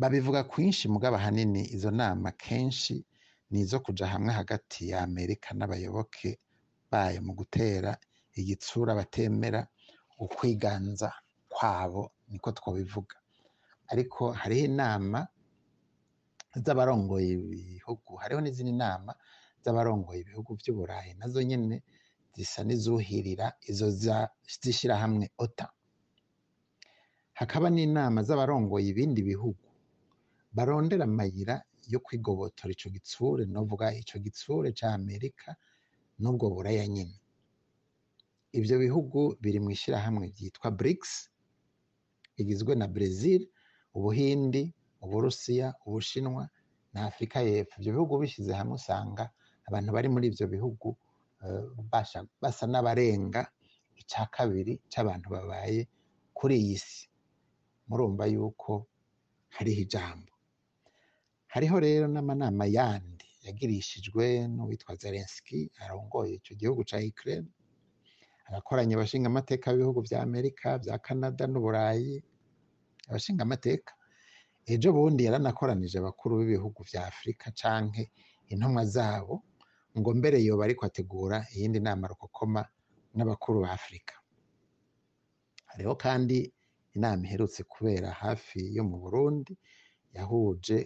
Babivuga kwinshi mugabo ahanini izo nama kenshi ni n'izo kuja hamwe hagati ya Amerika n'abayoboke bayo mu gutera igitsura batemera ukwiganza kwabo niko twabivuga ariko hariho inama z'abarongoye ibihugu, hariho n'izindi nama z'abarongoye ibihugu vy'Uburayi nazo nyine zisa n'izuhirira izo z'ishirahamwe OTAN, hakaba n'inama z'abarongoye ibindi bihugu. barondera amayira yo kwigobotora icyo gitsure novuga icyo gitsure cya amerika n'ubwo buraya nyine ibyo bihugu biri mu ishyirahamwe ryitwa BRICS rigizwe na Brazil ubuhindi uburusiya ubushinwa na afurika y'epfo ibyo bihugu bishyize hamwe usanga abantu bari muri ibyo bihugu eh, basa n'abarenga icya kabiri cy'abantu babaye kuri iyi si murumva yuko hariho ijambo hariho rero n'amanama yandi yagirishijwe n'uwitwa zelensky arongoye icyo gihugu cya ukraine agakoranya abashingamateka b'ibihugu bya amerika bya canada n'uburayi abashingamateka ejo bundi yaranakoranije abakuru b'ibihugu bya afurika canke intumwa zabo ngo mbere yo bari kwategura iyindi nama rukokoma n'abakuru ba afurika hariho kandi inama iherutse kubera hafi yo mu burundi yahuje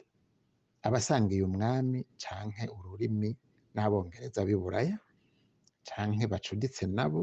abasangiye umwami canke ururimi n'abongereza b'i buraya canke bacuditse nabo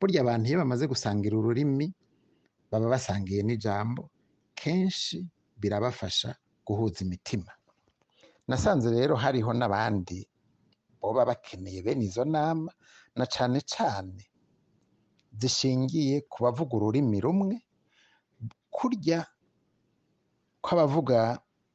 burya abantu iyo bamaze gusangira ururimi baba basangiye n'ijambo kenshi birabafasha guhuza imitima nasanze rero hariho n'abandi baba bakeneye bene izo nama na cyane cyane zishingiye ku bavuga ururimi rumwe kurya kw'abavuga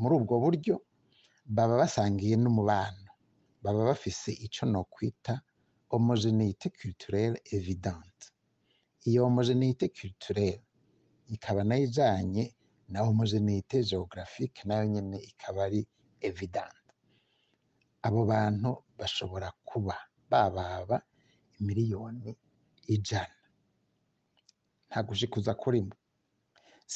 muri ubwo buryo baba basangiye n'umubano baba bafise icyo nokwita homogeneyite culturelle evidente iyo homogenite culturelle ikaba nayo ijanye na homogenite geographique nayo nyine ikaba ari evidente abo bantu bashobora kuba bababa miliyoni ijana nta gushikuza kurimo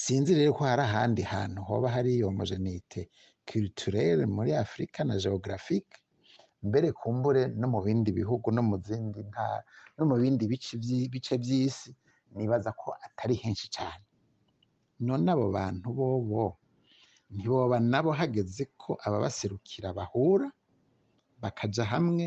sinzi rero ko hari ahandi hantu hoba hari homogenite culturelle muri afurika na geographique mbere kumbure no mu bindi bihugu no mu zindi ntara no mu bindi bice by'isi nibaza ko atari henshi cyane none abo bantu bobo ntiboba nabo hageze ko ababaserukira bahura bakajya hamwe